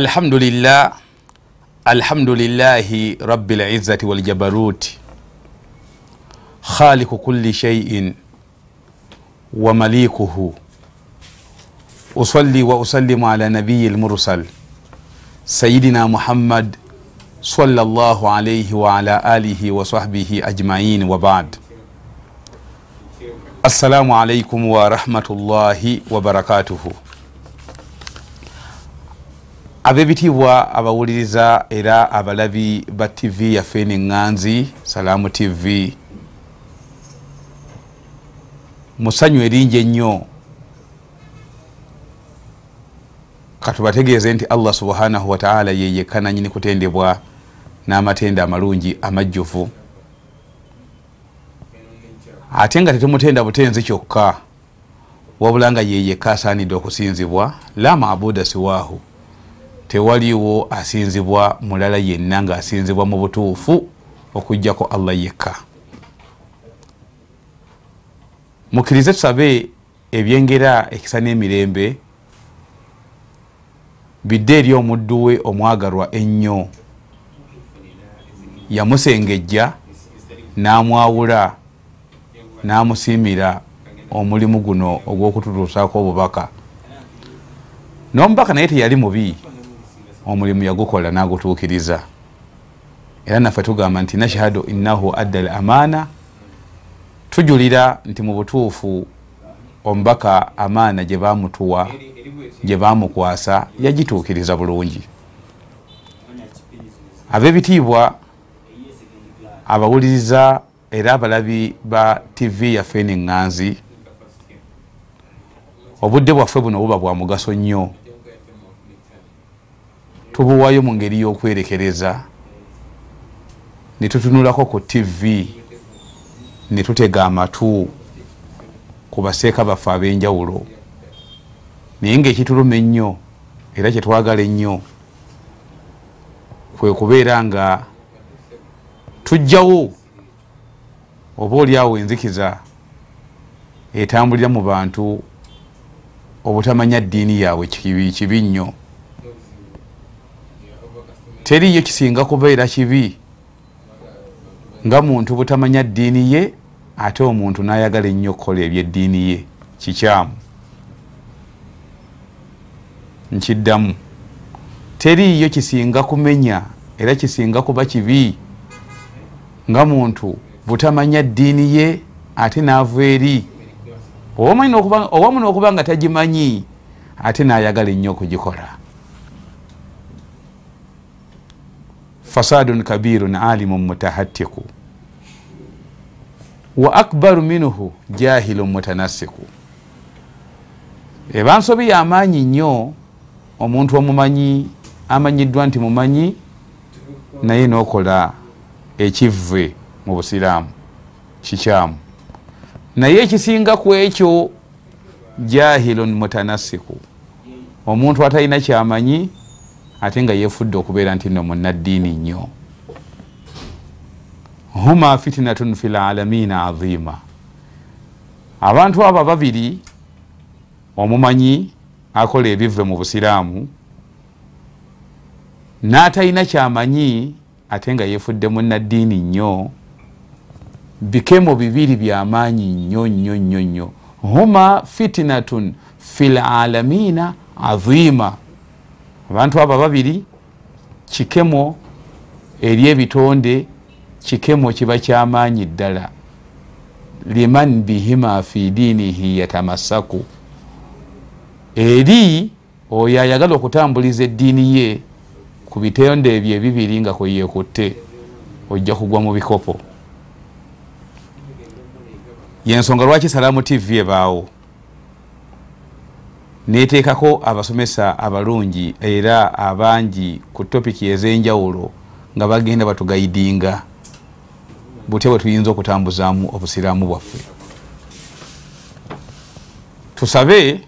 alhamdulillah alhamdulillahi rabi lizzati waljabaruti khaliku kulli shaiin wa malikuhu. Usalli wa usallimu ala nabiyi lmursal sayidina muhammad sallallahu alaihi wa ala alihi wa sahbihi ajmain wa bad. Assalamu alaikum wa rahmatullahi wa abebitiibwa abawuliriza era abalabi ba tv yaffe neŋŋanzi salaamu tv musanyu eringi ennyo. Katubategeeze nti allah subhanahu wataala yeyekka nanyini kutendebwa n'amatenda amalungi amajjuvu ate nga tetumutenda butenzi kyokka wabula nga yeyekka asaanidde okusinzibwa la mabuda siwaahu tewaliwo asinzibwa mulala yenna ngaasinzibwa mu butuufu okugjako allah yekka. Mukkirize tusabe ebyengera ekisa n'emirembe bidde eri omuddu we omwagalwa ennyo. Yamusengejja n'amwawula n'amusiimira omulimu guno ogw'okututuusaako obubaka. N'omubaka naye teyali mubi omulimu yagukola n'agutuukiriza. Era naffe tugamba nti nashhadu innahu adda al amaana. Tujulira nti mu butuufu omubaka amaana gye bamutuwa gye bamukwasa yagituukiriza bulungi. Ab'ebitiibwa abawuliriza era abalabi ba tv yaffe neŋŋanzi obudde bwaffe buno buba bwa mugaso nnyo tubuwaayo mu ngeri y'okwerekereza. Ne tutunulako ku tv ne tutega amatu ku baseeka baffe ab'enjawulo. Naye ngaekituluma ennyo era kyetwagala ennyo kwe kubeera nga tujjawo oba oliawo enzikiza etambulira mu bantu obutamanya ddiini yaabwe kibi nnyo teriyo kisinga kubeera kibi nga muntu butamanya ddiini ye ate omuntu n'ayagala ennyo okukola ebyeddiini ye kikyamu. Nkiddamu. Teriyo kisinga kumenya era kisinga kuba kibi nga muntu butamanya ddiini ye ate naava eri. Owamu n'okuba nga tagimanyi ate n'ayagala ennyo okugikola fasadun kabirun alimun mutahattiku wa akbaru minhu jahilun mutanassiku. Eba nsobi yamaanyi nnyo omuntu omumanyi amanyiddwa nti mumanyi naye nokola ekivve mu busiraamu kikyamu. Naye ekisinga ku ekyo jahilun mutanassiku. Omuntu atalina kyamanyi ate nga yefudde okubeera nti no munaddiini nnyo. Huma fitinatun fi lalamina azima abantu abo babiri omumanyi akola ebive mu busiraamu n'atalina kyamanyi ate nga yefudde munaddiini nnyo bikemo bibiri byamaanyi nnyo nnyo nnyo nnyo. Huma fitinatun fi lalamina azima abantu abo babiri kikemo eri ebitonde kikemo kiba kyamaanyi ddala. Liman bihima fi diinihi yatamassaku. Eri oyo ayagala okutambuliza eddiini ye ku bitonde ebyo ebibiri nga kweyekutte ojja kugwa mu bikopo. Yensonga lwaki salaamu tv ebaawo neteekako abasomesa abalungi era abangi ku topiki ez'enjawulo nga bagenda batugaidinga butya bwe tuyinza okutambuzaamu obusiraamu bwaffe. Tusabe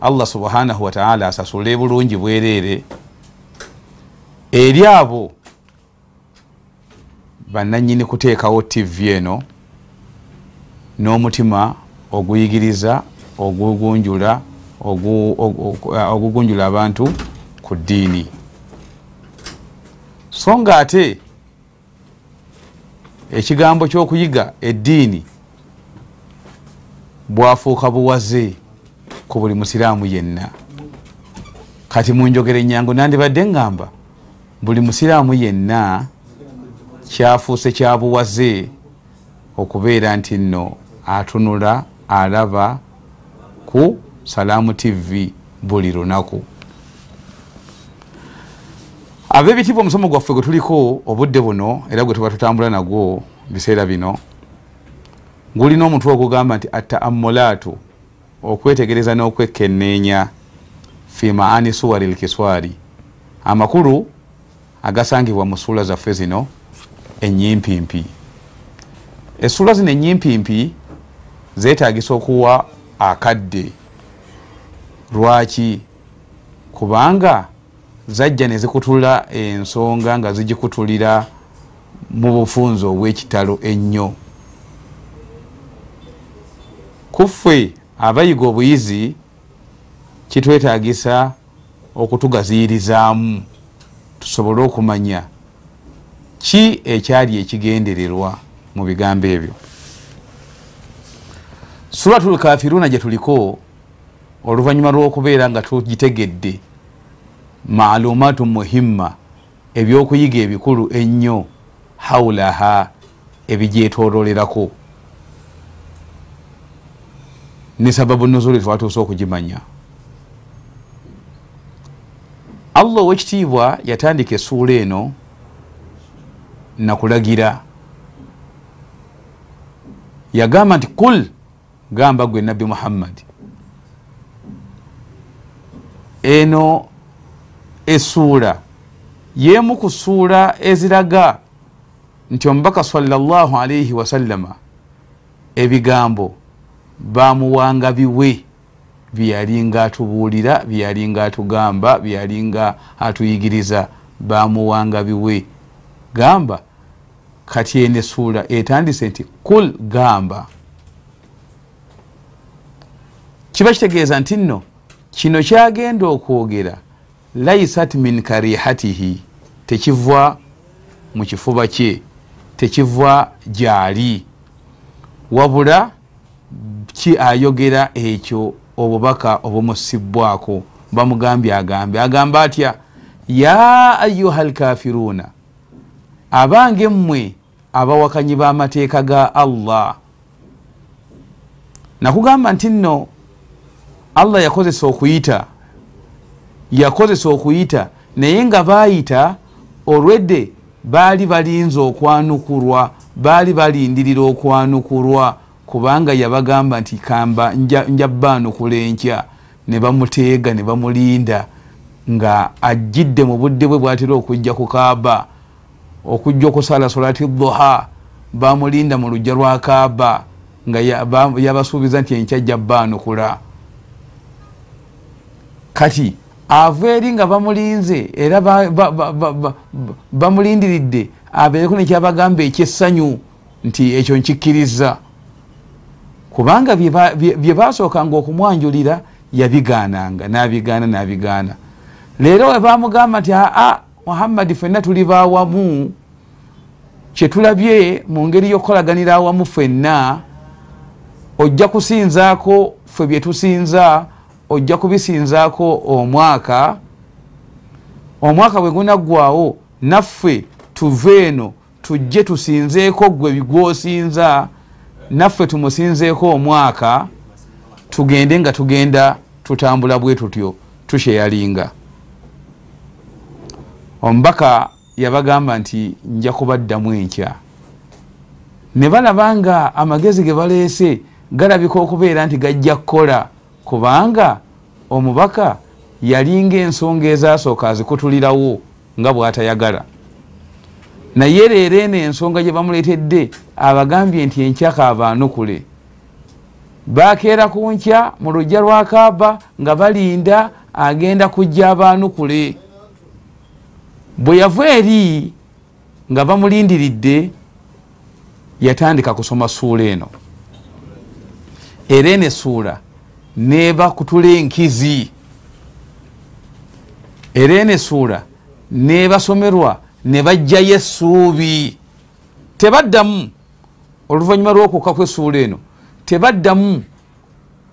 allah subhanahu wataala asasule bulungi bwereere eri abo bananyini kuteekawo tv eno n'omutima oguyigiriza ogugunjula ogugunjula abantu ku ddiini. So nga ate ekigambo kyokuyiga eddiini bwafuuka buwaze ku buli musiraamu yenna. Kati munjogere nyangu nandibadde ngamba buli musiraamu yenna kyafuuse kyabuwaze okubeera nti nno atunula alaba ku salaamu tv buli lunaku. Ab'ebitiibwa omusomo gwaffe gwe tuliko obudde buno era gwe tuba tutambula nagwo biseera bino. Gulina omutwe ogugamba nti ataamulaatu okwetegereza n'okwekenneenya fi maani suwari lkiswari. Amakulu agasangibwa mu suula zaffe zino enyimpimpi. Essuula zino enyimpimpi zeetagisa okuwa akadde lwaki? Kubanga zajja nezikutula ensonga nga zigikutulira mu bufunzi obwekitalo ennyo. Kuffe abayiga obuyizi kitwetagisa okutugaziyirizaamu tusobole okumanya ki ekyali ekigendererwa mu bigambo ebyo. Suratul kafiruna gye tuliko oluvannyuma lw'okubeera nga tugitegedde maalumaatu muhimma ebyokuyiga ebikulu ennyo haulaha ebigyetololerako ne sababu nuzuli twatuuse okugimanya. Allah owekitiibwa yatandika essuula eno nakulagira yagamba nti kul gamba gwe nabbi muhammadi eno essuula. Yemu ku ssuula eziraga nti omubaka salllah alaihi wasallama ebigambo bamuwanga biwe byeyalinga atubuulira byeyalinga atugamba byeyalinga atuyigiriza bamuwanga biwe gamba kati ene suula etandise nti kul gamba. Kiba kitegeeza nti nno kino kyagenda okwogera laisat min karihatihi tekiva mu kifuba kye tekiva gyali. Wabula ki ayogera ekyo obubaka obumusibwako? Bamugambye agambe. Agamba atya? Ya ayuha lkafiruuna abange mmwe abawakanyi b'amateeka ga allah. Nakugamba nti nno allah yakozesa okuyita yakozesa okuyita naye nga bayita olwedde baali balinza okwanukulwa baali balindirira okwanukulwa kubanga yabagamba nti kamba nja baanukula enkya. Ne bamuteega ne bamulinda nga ajjidde mu budde bwe bwatera okujja ku kaaba okujja okusala solati duha bamulinda mu lujja lwa kaaba nga yabasuubiza nti enkya jja baanukula kati ava eri nga bamulinze era bamulindiridde abeereko nekyabagamba ekyessanyu nti ekyo nkikkiriza. Kubanga bye basookanga okumwanjulira yabigaananga nabigaana nabigaana. Leero we bamugamba nti aa muhammadi fenna tuli bawamu kyetulabye mu ngeri y'okukolaganira awamu fenna ojja kusinzaako ffe byetusinza ojja kubisinzaako omwaka omwaka bwe gunaggwawo naffe tuve eno tujje tusinzeeko gwe bigwosinza naffe tumusinzeeko omwaka tugende nga tugenda tutambula bwe tutyo tusheyalinga. Omubaka yabagamba nti nja kubaddamu enkya. Ne balaba nga amagezi ge baleese galabika okubeera nti gajja kukola kubanga omubaka yalinga ensonga ezasooka azikutulirawo nga bwatayagala. Naye leero eno ensonga gye bamuleetedde abagambye nti enkyaka abaanukule bakeera ku nkya mu lujja lwa kaaba nga balinda agenda kujja abaanukule bwe yava eri nga bamulindiridde yatandika kusoma suula eno. Era eno essuula neba kutula enkizi. Era eno essuula nebasomerwa ne bajjayo essuubi. Tebaddamu oluvannyuma lw'okukka kwessuula eno tebaddamu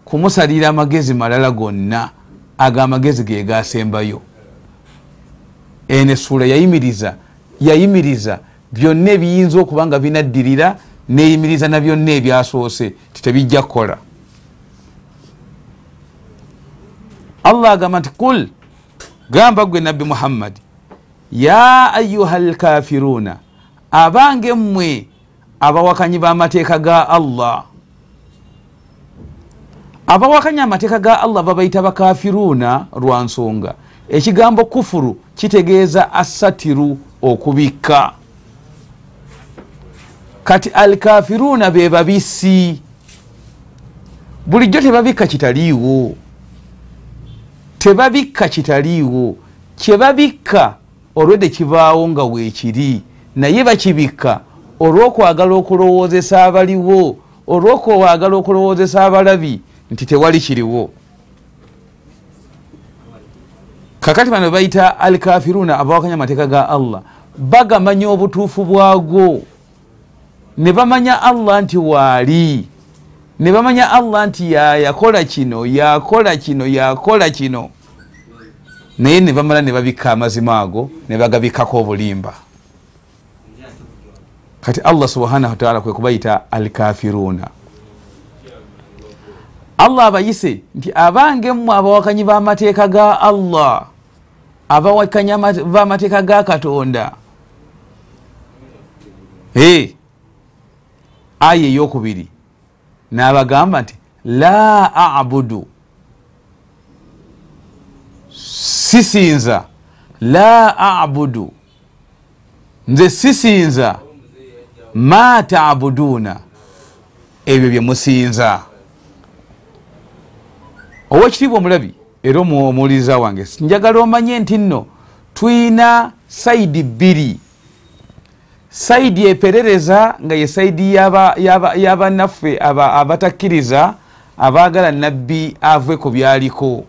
kumusalira amagezi malala gonna ago amagezi ge gasembayo eno essuula yayimiriza yayimiriza byonna ebiyinza okuba nga binaddirira neyimiriza na byonna ebyasoose titebijja kukola allah agamba nti kul gamba gwe nabbi muhammadi ya ayuha lkafiruuna abange mmwe abawakanyi b'amateeka ga allah. Abawakanyi amateeka ga allah babayita bakafiruuna lwa nsonga. Ekigambo kufuru kitegeeza asatiru okubikka. Kati alkafiruuna be babisi bulijjo tebabikka kitaliiwo tebabikka kitaliiwo kyebabikka olwedde kibaawo nga weekiri naye bakibikka olw'okwagala okulowoozesa abaliwo olw'okwagala okulowoozesa abalabi nti tewali kiriwo. Kakati bano bayita alkafiruuna abawakanya amateeka ga allah bagamanya obutuufu bwagwo ne bamanya allah nti waali ne bamanya allah nti yakola kino yakola kino yakola kino. Naye ne bamala ne babikka amazima ago ne bagabikkako obulimba. Kati allah subhanahu wataala kwe kubayita alkafiruuna allah abayise nti abange mmwe abawakanyi b'amateeka ga allah abawakanyi b'amateeka ga katonda. Aya eyokubiri n'abagamba nti la abudu. Sisinza. La abudu. Nze sisinza. Ma tabuduuna ebyo bye musinza. Owekitiibwa omulabi era omuwuliriza wange njagala omanye nti nno tuyina saidi bbiri saidi eperereza nga ye saidi yabanaffe abatakkiriza abaagala nabbi ave ku byaliko.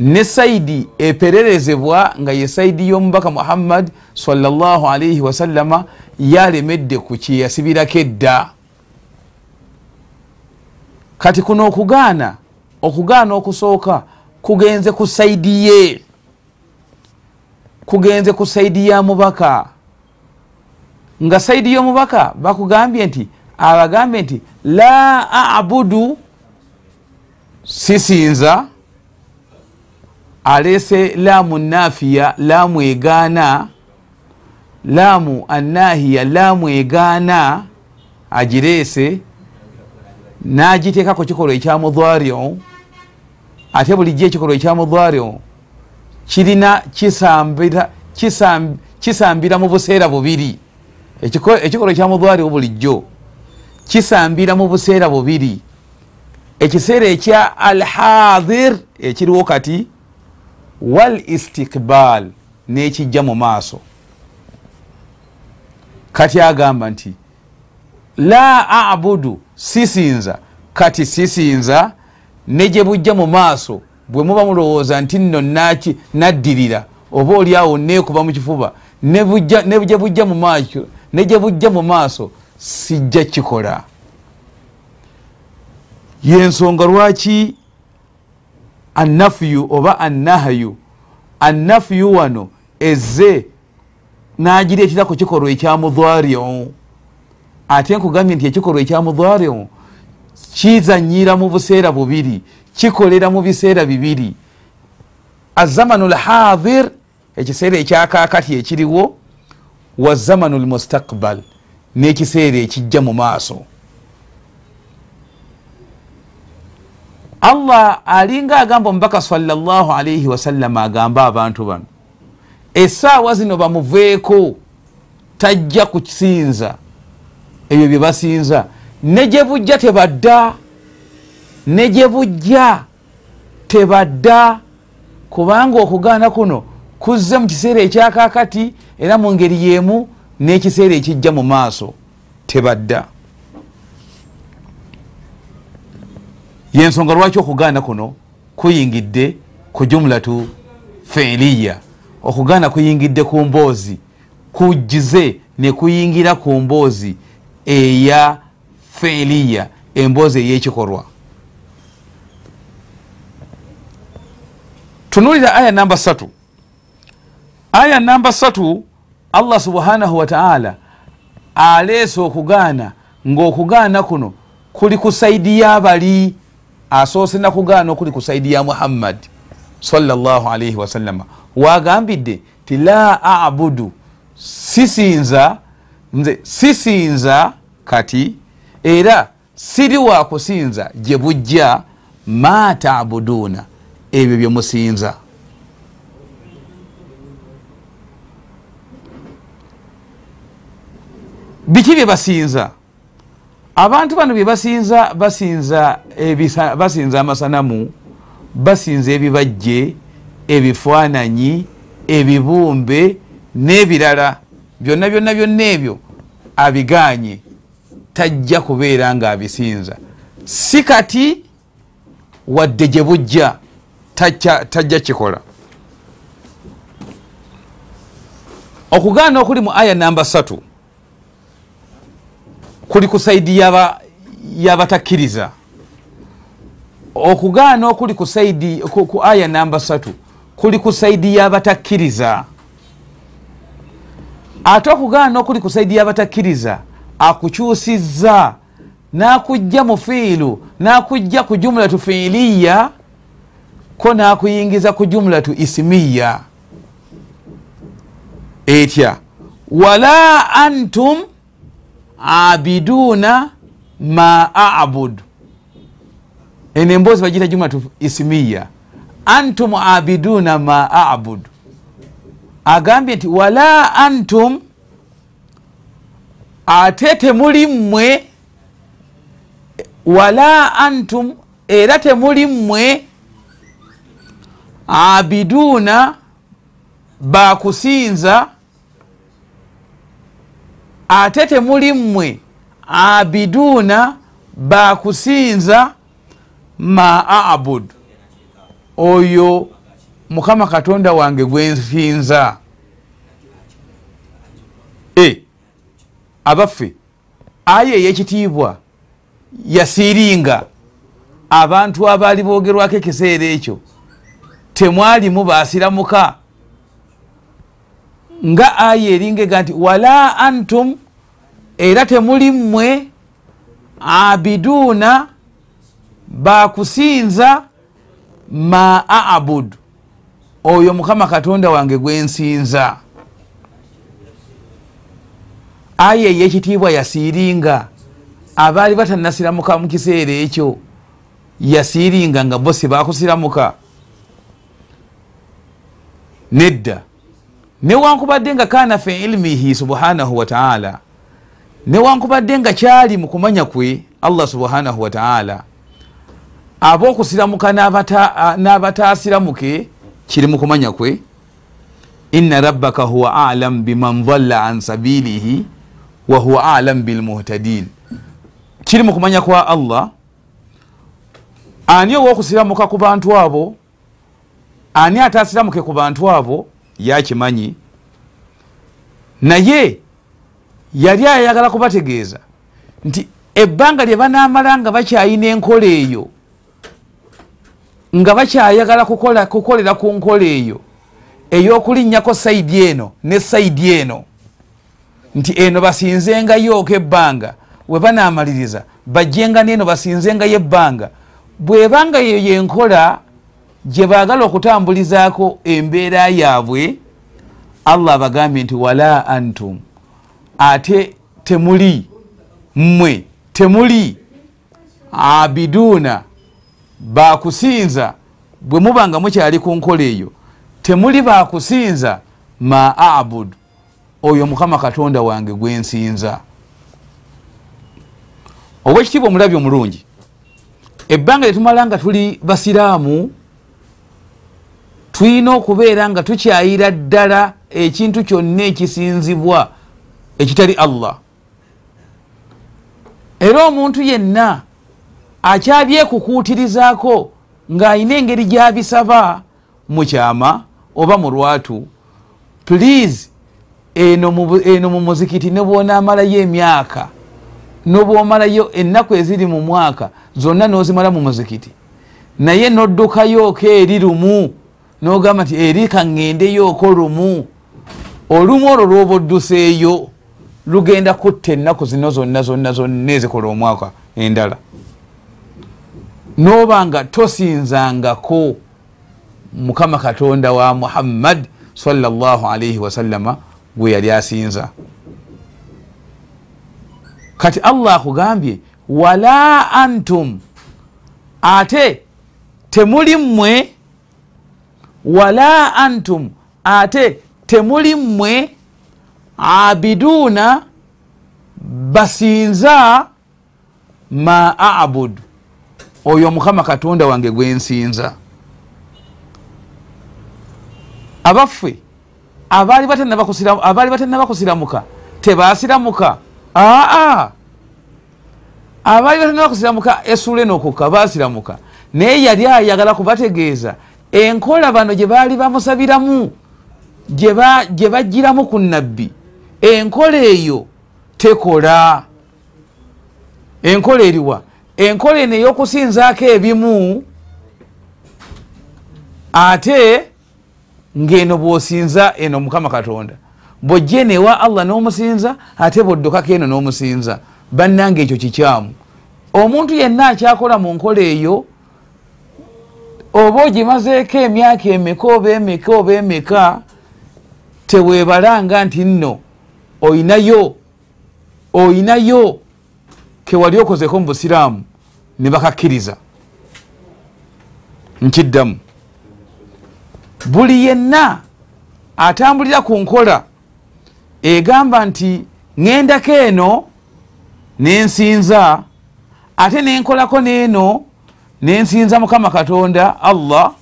Ne saidi epererezebwa nga ye saidi y'omubaka muhammad salaalaihi wasallama yalemedde ku kyeyasibirako edda. Kati kuno okugaana okugaana okusooka kugenze ku saidi ye. Kugenze ku saidi ya mubaka nga saidi y'omubaka bakugambye nti abagambye nti la abudu sisinza alese laamu nafiya laamu egaana laamu anahiya laamu egaana agireese nagiteekako kikolwa ekyamudhario ate bulijjo ekikolwa ekyamudhario kirina kisambira kisambira mu buseera bubiri ekikolwa ekyamudhario bulijjo kisambira mu buseera bubiri. Ekiseera ekya alhadir ekiriwo kati wal istikbal nekijja mu maaso. Kati agamba nti la abudu sisinza. Kati sisinza negye bujja mu maaso bwe muba mulowooza nti nno naddirira oba oliawo nekuba mu kifuba nebujja bujja mu maaso negye bujja mu maaso sijja kikola. Yensonga lwaki annafiyu oba annahayu annafiyu wano eze nagireetera ku kikolwa ekyamudhario ate nkugambye nti ekikolwa ekyamudhario kizanyira mu buseera bubiri kikolera mu biseera bibiri. Azamanu lhadir ekiseera ekyakakati ekiriwo wa zamanu lmustakbal n'ekiseera ekijja mu maaso. Allah alinga agamba omubaka salllah alaihi wasallama agamba abantu bano esaawa zino bamuveeko tajja kukisinza ebyo bye basinza. Ne gye bujja tebadda ne gye bujja tebadda. Kubanga okugaana kuno kuzze mu kiseera ekyakakati era mu ngeri yemu n'ekiseera ekijja mu maaso tebadda. Yensonga lwaki okugaana kuno kuyingidde ku jumlatu feeliya okugaana kuyingidde ku mboozi kujjize ne kuyingira ku mboozi eya feeliya emboozi ey'ekikolwa. Tunulira aya namba satu aya namba satu allah subhanahu wataala aleese okugaana ngaokugaana kuno kuli ku saidi yabali asoose nakugaana okuli ku saidi ya muhammad salaalii wasallama wagambidde ti la abudu. Sisinza nze sisinza kati era siri wakusinza gye bujja ma tabuduuna ebyo byemusinza biki bye basinza? Abantu bano bye basinza basinza amasanamu basinza ebibajje ebifaananyi ebibumbe n'ebirala. Byonna byonna byonna ebyo abiganye. Tajja kubeera nga abisinza. Si kati wadde gye bujja tajja kikola. Okugaana okuli mu aya namba satu kuli ku saidi yabatakkiriza. Okugaana okuli ku saidi ku aya namba satu kuli ku saidi yabatakkiriza. Ate okugaana okuli ku saidi yabatakkiriza akukyusiza nakujja mu fiilu nakujja ku jumlatu fiiliya ko nakuyingiza ku jumlatu isimiya. Etya? Wala antum abiduuna ma abudu. Eno emboozi bagita jumlatu isimiya antum abiduuna ma abudu. Agambye nti wala antum ate temuli mmwe wala antum era temuli mmwe abiduuna bakusinza ate temuli mmwe. Abiduuna bakusinza ma abudu oyo mukama katonda wange gwensinza e abaffe aya eyekitiibwa yasiiringa abantu abaali boogerwako ekiseera ekyo temwalimu basiramuka nga aya eringa ega nti wala antum era temuli mmwe abiduuna bakusinza ma abudu oyo mukama katonda wange gwensinza aya eyekitiibwa yasiiringa. Abaali batanasiramuka mu kiseera ekyo yasiiringa nga bo sibakusiramuka nedda. Newankubadde nga kana fe ilmihi subhanahu wataala newankubadde nga kyali mu kumanya kwe allah subhanahu wataala abokusiramuka n'abataasiramuke kiri mu kumanya kwe? Inna rabbaka huwa alam biman dhalla an sabilihi wahuwa alam bilmuhtadin kiri mu kumanya kwa allah? Ani owokusiramuka ku bantu abo? Ani atasiramuke ku bantu abo? Yakimanyi naye yali ayagala kubategeeza nti ebbanga lye banamala nga bakyayina enkola eyo nga bakyayagala kukolera ku nkola eyo ey'okulinnyako saidi eno ne saidi eno nti eno basinzengayoko ebbanga we banamaliriza bajjenga neeno basinzengayo ebbanga. Bwebanga eyo yenkola gye baagala okutambulizaako embeera yaabwe allah abagambye nti wala antum ate temuli. Mmwe temuli. Abiduuna bakusinza. Bwe muba nga mukyali ku nkola eyo temuli bakusinza ma abudu oyo mukama katonda wange gwensinza obwekitiibwa omulabyo omulungi. Ebbanga lyetumala nga tuli basiraamu tulina okubeera nga tukyayira ddala ekintu kyonna ekisinzibwa ekitali allah. Era omuntu yenna akyabyekukuutirizaako ng'ayina engeri gy'abisaba mukyama oba mu lwatu please eno mu muzikiti ne bwonaamalayo emyaka nobwomalayo ennaku eziri mu mwaka zonna nozimala mu muzikiti. Naye noddukayooko eri lumu nogamba nti eri kaŋŋendeyooko lumu. Olumu olwo lwoba odduseeyo lugenda kutta ennaku zino zonna zonna zonna ezikola omwaka endala. Noba nga tosinzangako mukama katonda wa muhammad salaalaihi wasallama gwe yali asinza. Kati allah akugambye wala antum ate temuli mmwe wala antum ate temuli mmwe abiduuna basinza ma abudu. Oyo mukama katonda wange gwensinza abaffe abaali batanaba kusiramuka tebasiramuka aa abaali batanaba kusiramuka esula enokukka basiramuka naye yali ayagala kubategeeza enkola bano gye baali bamusabiramu gye bajjiramu ku nabbi enkola eyo tekola. Enkola eriwa. Enkola eno ey'okusinzaako ebimu ate ng'eno bw'osinza eno mukama katonda. Bw'ojje newa allah n'omusinza ate bw'oddukako eno n'omusinza. Bannanga ekyo kikyamu. Omuntu yenna akyakola mu nkola eyo oba ogimazeeko emyaka emeka oba emeka oba emeka teweebalanga nti nno oyinayo oyinayo kewali okozeko mu busiraamu ne bakakkiriza. Nkiddamu. Buli yenna atambulira ku nkola egamba nti ŋendako eno nensinza ate nenkolako neeno nensinza mukama katonda allah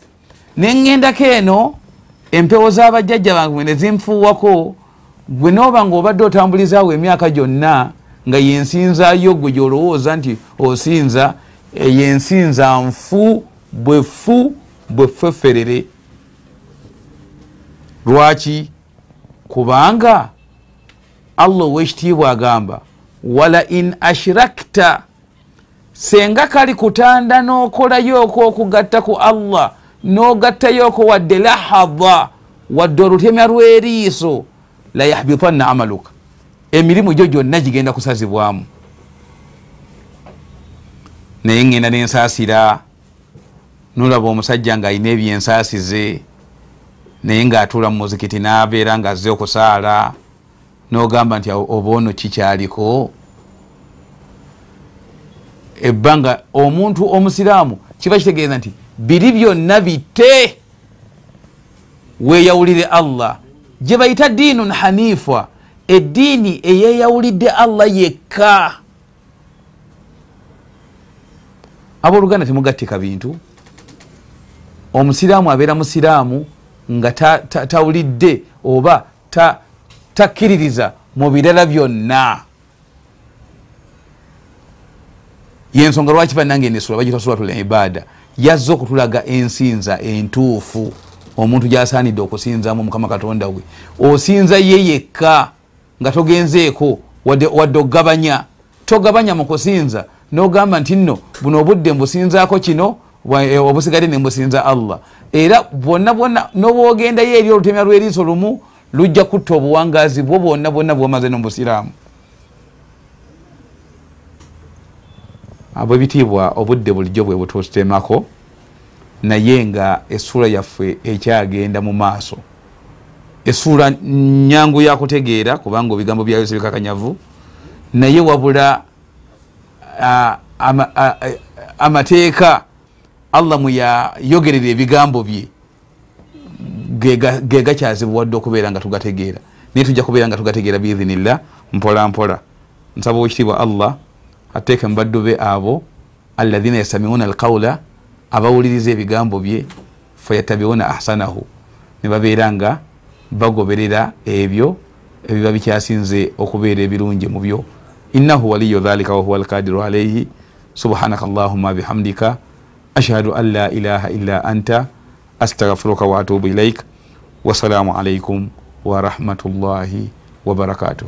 neŋŋendako eno empewo z'abajjajja bange nezinfuuwako gwe nooba nga obadde otambulizaawo emyaka gyonna nga yensinzayo gwe gyolowooza nti osinza yensinza nfu bwefu bwefefferere lwaki? Kubanga allah owekitiibwa agamba wala in ashrakta senga kali kutanda n'okolayoko okugatta ku allah n'ogattayoko wadde lahadha wadde olutemya lw'eriiso layahbitanna amaluka. Emirimu gyo gyonna gigenda kusazibwamu. Naye ŋŋenda nensaasira nolaba omusajja ng'alina ebyensaasize naye ng'atuula mu muzikiti n'abeera ng'azze okusaala n'ogamba nti oba ono kikyaliko? Ebbanga omuntu omusiraamu kiba kitegeeza nti biri byonna bitte weeyawulire allah gye bayita diinun hanifa eddiini eyeyawulidde allah yekka. Abooluganda temugattika bintu. Omusiraamu abeera musiraamu nga tawulidde ta, ta oba takkiririza ta mu birala byonna. Yensonga lwaki bannange nesula bagita sulatul ibaada. Yazze okutulaga ensinza entuufu omuntu gyasaanidde okusinzamu mukama katonda we osinza ye yekka nga togenzeeko wadde ogabanya togabanya mu kusinza. Nogamba nti nno buno obudde mbusinzaako kino obusigadde nembusinza allah. Era bwonna bwonna nobwogendayo eri olutemya lweriiso lumu lujja kutta obuwangazi bwo bwonna bwonna bwomaze nomubusiraamu abwebitiibwa obudde bulijjo bwe bututemako naye nga essuula yaffe ekyagenda mu maaso. Essuula nyangu yakutegeera kubanga ebigambo byayo sibikakanyavu. Naye wabula amateeka allah mweyayogerera ebigambo bye gegakyazibuwadde okubeera nga tugategeera. Naye tujja kubeera nga tugategeera biidhinillah mpola mpola. Nsaba owekitiibwa allah ateeke mubaddu be abo alaina yastamiuna alqaula abawuliriza ebigambo bye fayatabiuna ahsanahu. Nebabeera nga bagoberera ebyo ebiba bikyasinze okubeera ebirungi mu byo. Innahu waliyu dhalika wahuwa alkadiru alaihi subhanaka allahuma bihamdika. Ashhadu an la ilaha illa anta. Astagfiruka waatubu ilaik wasalaamu alaikum warahmatullahi wabarakatuh